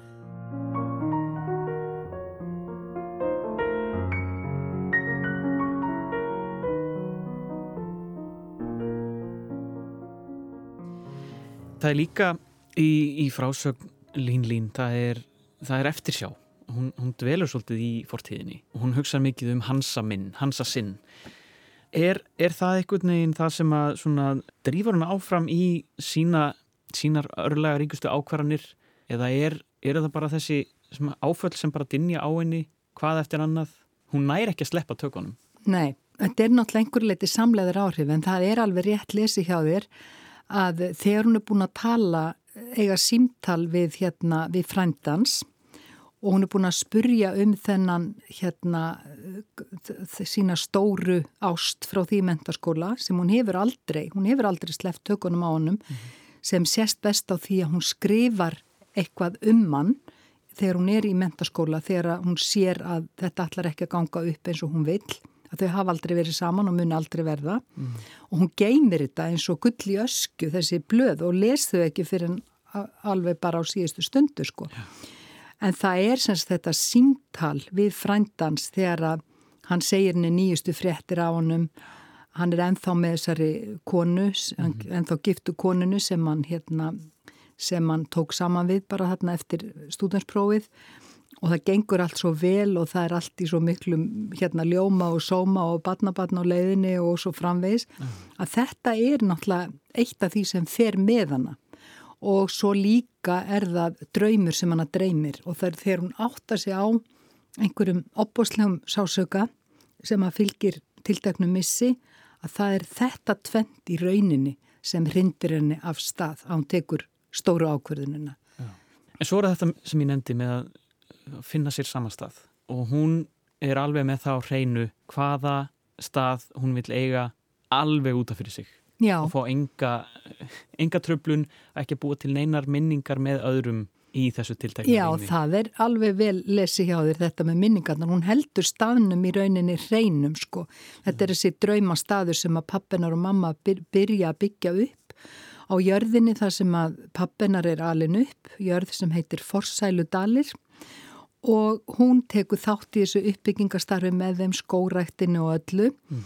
Það er líka í, í frásögn Lín Lín, það er, það er eftirsjá. Hún, hún dvelur svolítið í fortíðinni hún hugsa mikið um hansa minn, hansa sinn. Er, er það einhvern veginn það sem að drífur hann áfram í sína, sínar örlega ríkustu ákvarðanir eða er, er það bara þessi sem áföll sem bara dinja á henni hvað eftir annað? Hún næri ekki að sleppa tökunum.
Nei, þetta er náttúrulega einhver leiti samleðar áhrif en það er alveg rétt lesi hjá þér að þegar hún er búin að tala eiga símtal við hérna við frændans og hún er búin að spurja um þennan hérna sína stóru ást frá því mentaskóla sem hún hefur aldrei, hún hefur aldrei sleppt tökunum á honum sem sést best á því að hún skrifar eitthvað um hann þegar hún er í mentaskóla þegar hún sér að þetta allar ekki að ganga upp eins og hún vill að þau hafa aldrei verið saman og muni aldrei verða. Og hún geymir þetta eins og gull í ösku þessi blöð og les þau ekki fyrir alveg bara á síðustu stundu sko. En það er semst þetta símtal við frændans þegar að hann segir henni nýjustu fréttir á honum, hann er enþá með þessari konu, mm enþá giftu konunu sem hann, hérna, sem hann tók saman við bara þarna eftir stúdensprófið og það gengur allt svo vel og það er allt í svo miklu hérna ljóma og sóma og batnabatna á leiðinni og svo framvegs að þetta er náttúrulega eitt af því sem fer með hana og svo líka er það draumur sem hana dreymir og það er þegar hún áttar sig á einhverjum opbóslegum sásöka sem að fylgir tilteknum missi að það er þetta tvent í rauninni sem hrindir henni af stað að hún tekur stóru ákverðunina. Já.
En svo er þetta sem ég nefndi með að finna sér samastað og hún er alveg með það á hreinu hvaða stað hún vil eiga alveg útaf fyrir sig
Já.
og fá enga, enga tröflun að ekki búa til neinar minningar með öðrum í þessu tiltekna
Já, reyni. það er alveg vel lesi hjá þér þetta með minningarnar. Hún heldur staðnum í rauninni hreinum sko. Þetta er þessi drauma staður sem að pappinar og mamma byrja að byggja upp á jörðinni þar sem að pappinar er alin upp, jörð sem heitir Forsælu Dalir og hún tekur þátt í þessu uppbyggingastarfi með þeim skóræktinu og öllu. Mm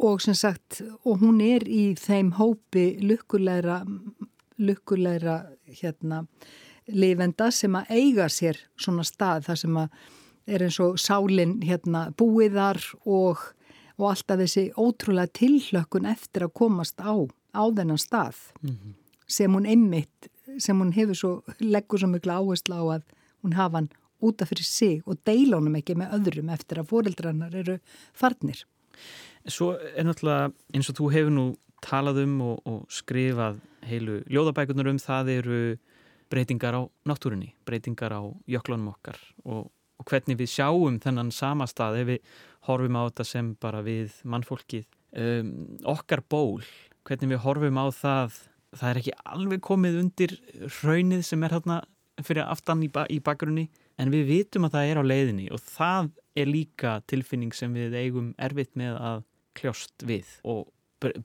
og sem sagt, og hún er í þeim hópi lukkulegra lukkulegra hérna lifenda sem að eiga sér svona stað þar sem að er eins og sálinn hérna búiðar og, og alltaf þessi ótrúlega tillökkun eftir að komast á, á þennan stað. Mm -hmm. sem hún einmitt, sem hún hefur svo, leggur svo miklu áherslu á að hún hafa hann útaf fyrir sig og deila honum ekki með öðrum eftir að fórildrannar eru farnir.
Svo er náttúrulega eins og þú hefur nú talað um og, og skrifað heilu ljóðabækunar um það eru breytingar á náttúrunni, breytingar á jöklunum okkar og, og hvernig við sjáum þennan sama stað ef við horfum á þetta sem bara við mannfólkið. Um, okkar ból, hvernig við horfum á það, það er ekki alveg komið undir raunnið sem er hérna fyrir aftan í, ba í bakgrunni en við vitum að það er á leiðinni og það er líka tilfinning sem við eigum erfitt með að kljóst við og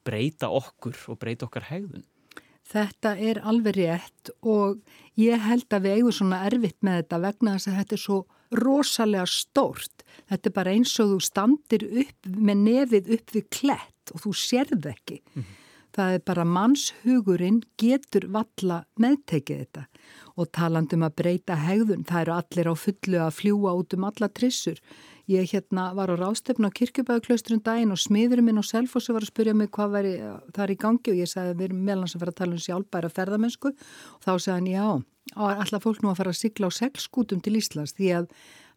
breyta okkur og breyta okkar hegðun.
Þetta er alveg rétt og ég held að við eigum svona erfitt með þetta vegna þess að þetta er svo rosalega stórt. Þetta er bara eins og þú standir upp með nefið upp við klett og þú sérð ekki. Mm -hmm. Það er bara mannshugurinn getur valla meðtekið þetta og talandum að breyta hegðun. Það eru allir á fullu að fljúa út um alla trissur. Ég hérna var á rástefna á kirkjubæðuklausturinn daginn og smiðurinn minn og Selfossi var að spyrja mig hvað væri þar í gangi og ég sagði við erum meðlans að fara að tala um sjálfbæra ferðamennsku og þá sagði hann já, alltaf fólk nú að fara að sigla á seglskútum til Íslands því að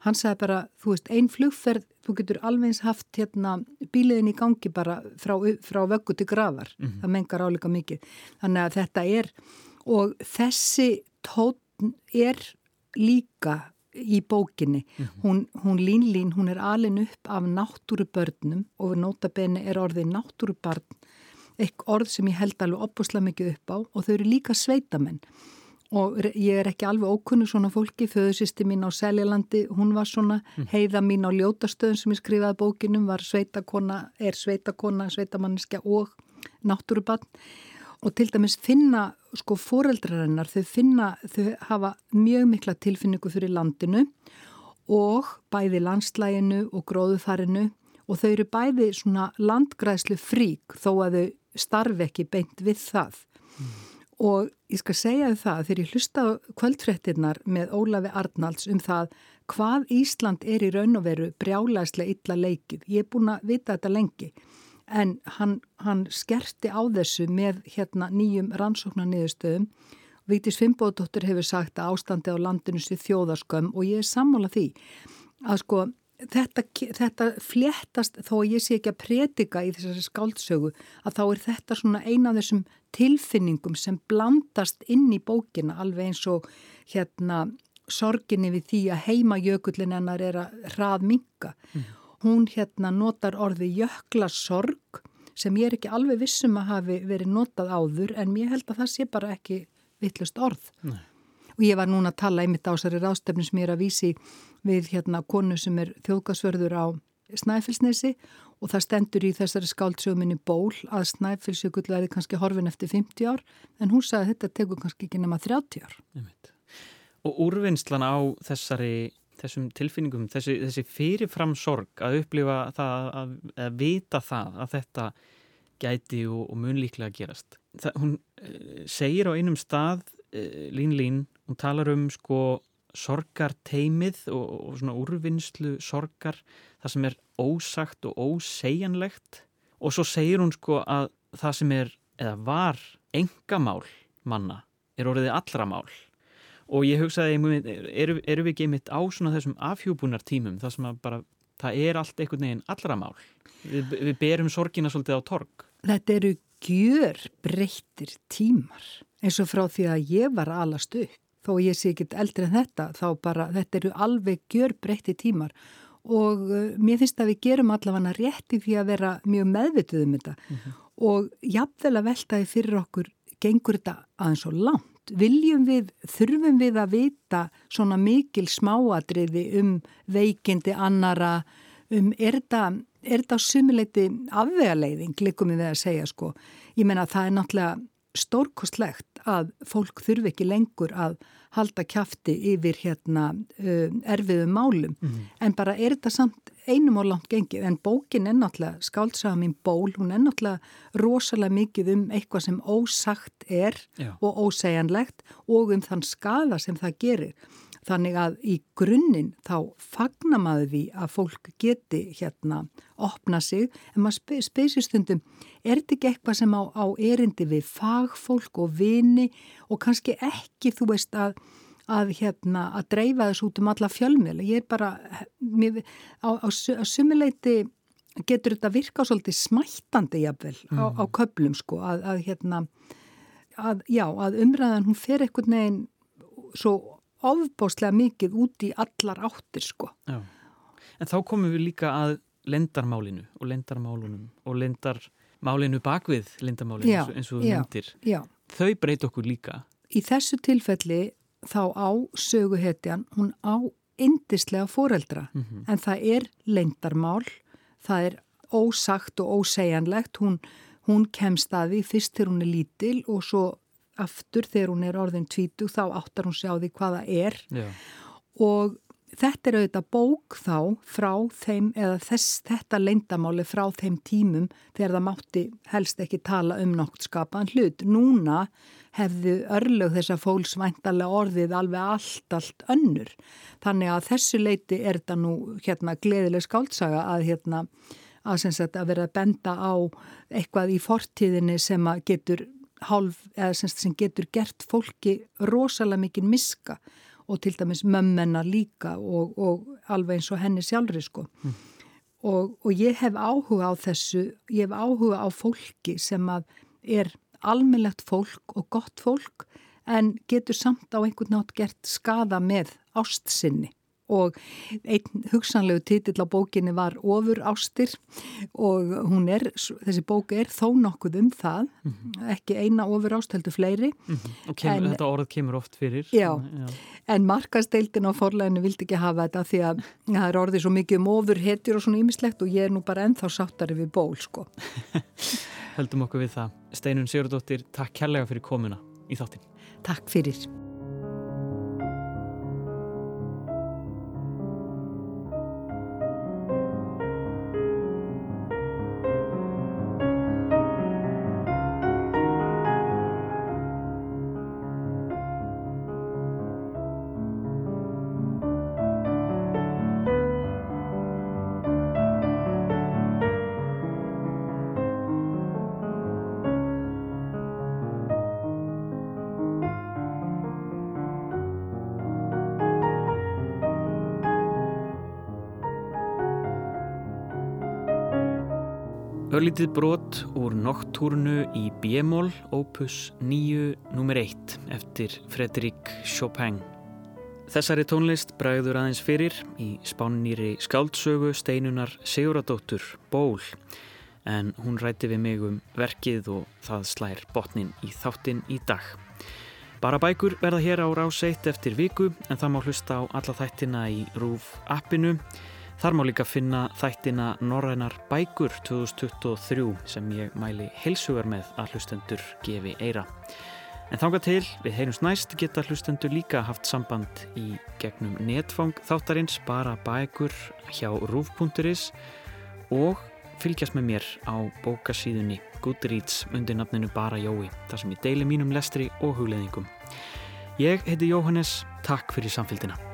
hann sagði bara, þú veist, ein flugferð, þú getur alveg haft hérna bíliðin í gangi bara frá, frá vöggu til gravar, mm -hmm. það mengar áleika mikið. Þannig að þetta er, og þessi tótn er líka í bókinni. Mm -hmm. Hún, hún Línlín, hún er alin upp af náttúrubörnum og við nótabenni er orðið náttúrubarn, eitthvað orð sem ég held alveg opbúslega mikið upp á og þau eru líka sveitamenn og ég er ekki alveg ókunnu svona fólki, föðusisti mín á Seljalandi, hún var svona mm. heiða mín á ljótastöðun sem ég skrifaði bókinum, var sveitakona, er sveitakona, sveitamanniska og náttúrubarn og til dæmis finna sko fóreldrarinnar, þau finna, þau hafa mjög mikla tilfinningu fyrir landinu og bæði landslæginu og gróðufarinu og þau eru bæði svona landgræslu frík þó að þau starfi ekki beint við það. Mm. Og ég skal segja það þegar ég hlusta kvöldfrettinnar með Ólafi Arnalds um það hvað Ísland er í raun og veru brjálæslega illa leikið. Ég er búin að vita þetta lengi en hann, hann skerti á þessu með hérna nýjum rannsóknarniðurstöðum. Vítis Fimboðdóttir hefur sagt að ástandi á landinu sé þjóðaskömm og ég er sammála því að sko þetta, þetta fléttast þó að ég sé ekki að predika í þessari skáldsögu að þá er þetta svona eina af þessum tilfinningum sem blandast inn í bókina alveg eins og hérna sorginni við því að heima jökullin hennar er að hraðminka mm hún hérna notar orði jökla sorg sem ég er ekki alveg vissum að hafi verið notað áður en mér held að það sé bara ekki vittlust orð. Nei. Og ég var núna að tala einmitt á þessari rástefni sem ég er að vísi við hérna konu sem er þjóðgasvörður á Snæfellsnesi og það stendur í þessari skáldsöguminni ból að Snæfellsjökull verði kannski horfin eftir 50 ár en hún sagði að þetta tegur kannski ekki nema 30 ár.
Og úrvinnslan á þessari þessum tilfinningum, þessi, þessi fyrirfram sorg að upplifa það að, að vita það að þetta gæti og, og munlíklega gerast. Það, hún e, segir á einum stað, Lín Lín, hún talar um sko sorgarteimið og, og svona úrvinnslu sorgar, það sem er ósagt og ósegjanlegt og svo segir hún sko að það sem er, eða var engamál manna er orðið allra mál og ég hugsaði, eru, eru við ekki einmitt á svona þessum afhjúbunar tímum þar sem að bara það er allt einhvern veginn allra mál. Við, við berum sorgina svolítið á torg.
Þetta eru gjör breyttir tímar eins og frá því að ég var alast upp. Þó ég sé ekki eldri en þetta, þá bara þetta eru alveg gjör breyttir tímar og uh, mér finnst að við gerum allavega rétti fyrir að vera mjög meðvituð um þetta mm -hmm. og jafnvel að veltaði fyrir okkur gengur þetta aðeins svo langt. Viljum við, þurfum við að vita svona mikil smáadriði um veikindi annara, um er þetta er þetta á sumuleiti afvegaleiðing, likum við að segja sko. Ég menna að það er náttúrulega stórkostlegt að fólk þurfi ekki lengur að halda kæfti yfir hérna uh, erfiðum málum. Mm en bara er þetta samt einum og langt gengið. En bókin er náttúrulega skáltsaga mín ból, hún er náttúrulega rosalega mikið um eitthvað sem ósagt er Já. og ósegjanlegt og um þann skada sem það gerir Þannig að í grunninn þá fagnar maður því að fólk geti hérna opna sig en maður speysir stundum, er þetta ekki eitthvað sem á, á erindi við fagfólk og vini og kannski ekki þú veist að, að, hérna, að dreifa þessu út um alla fjölmjöla. Ég er bara, mér, á, á, á sumuleiti getur þetta virka svolítið smættandi jafnvel mm. á, á köplum sko að, að hérna, að já, að umræðan hún fer eitthvað neginn svo ofbáslega mikið út í allar áttir sko. Já.
En þá komum við líka að lendarmálinu og lendarmálunum og lendarmálinu bakvið lendarmálinu já, eins og þú myndir. Þau breyt okkur líka.
Í þessu tilfelli þá á söguhetjan, hún á indislega foreldra mm -hmm. en það er lendarmál, það er ósagt og ósegjanlegt, hún, hún kemst að því fyrst þegar hún er lítil og svo aftur þegar hún er orðin tvítu þá áttar hún sjá því hvaða er Já. og þetta er auðvitað bók þá frá þeim eða þess, þetta leindamáli frá þeim tímum þegar það mátti helst ekki tala um náttskapaðan hlut. Núna hefðu örlög þessa fólks væntalega orðið alveg allt, allt önnur. Þannig að þessu leiti er þetta nú hérna gleðileg skáltsaga að hérna að, sagt, að vera að benda á eitthvað í fortíðinni sem að getur hálf, eða semst sem getur gert fólki rosalega mikið miska og til dæmis mömmennar líka og, og alveg eins og henni sjálfri sko. Mm. Og, og ég hef áhuga á þessu, ég hef áhuga á fólki sem að er almennlegt fólk og gott fólk en getur samt á einhvern nátt gert skada með ástsinni og einn hugsanlegu titill á bókinni var Ofur ástir og hún er, þessi bók er þó nokkuð um það, mm -hmm. ekki eina ofur ást heldur fleiri.
Mm -hmm. Og kemur, en, þetta orð kemur oft fyrir.
Já, já. en markasteildin á forleginu vildi ekki hafa þetta því að það er orðið svo mikið um ofur hetjur og svona ýmislegt og ég er nú bara ennþá sáttari við ból sko.
Heldum okkur við það. Steinun Sigurdóttir, takk kærlega fyrir komuna í þáttin.
Takk fyrir.
Örlítið brot úr Nocturnu í B-mól, opus 9, nr. 1 eftir Fredrik Chopin. Þessari tónlist bræður aðeins fyrir í spánnýri skáldsögu steinunar Siguradóttur Ból en hún ræti við mig um verkið og það slær botnin í þáttin í dag. Bara bækur verða hér á rás 1 eftir viku en það má hlusta á alla þættina í RÚF appinu Þar má líka finna þættina Norrænar bækur 2023 sem ég mæli heilsugar með að hlustendur gefi eira. En þánga til, við heyrums næst geta hlustendur líka haft samband í gegnum netfang þáttarins bara bækur hjá rúf.is og fylgjast með mér á bókasíðunni Goodreads undir nafninu Bara Jói, þar sem ég deili mínum lestri og hugleðingum. Ég heiti Jóhannes, takk fyrir samfélgina.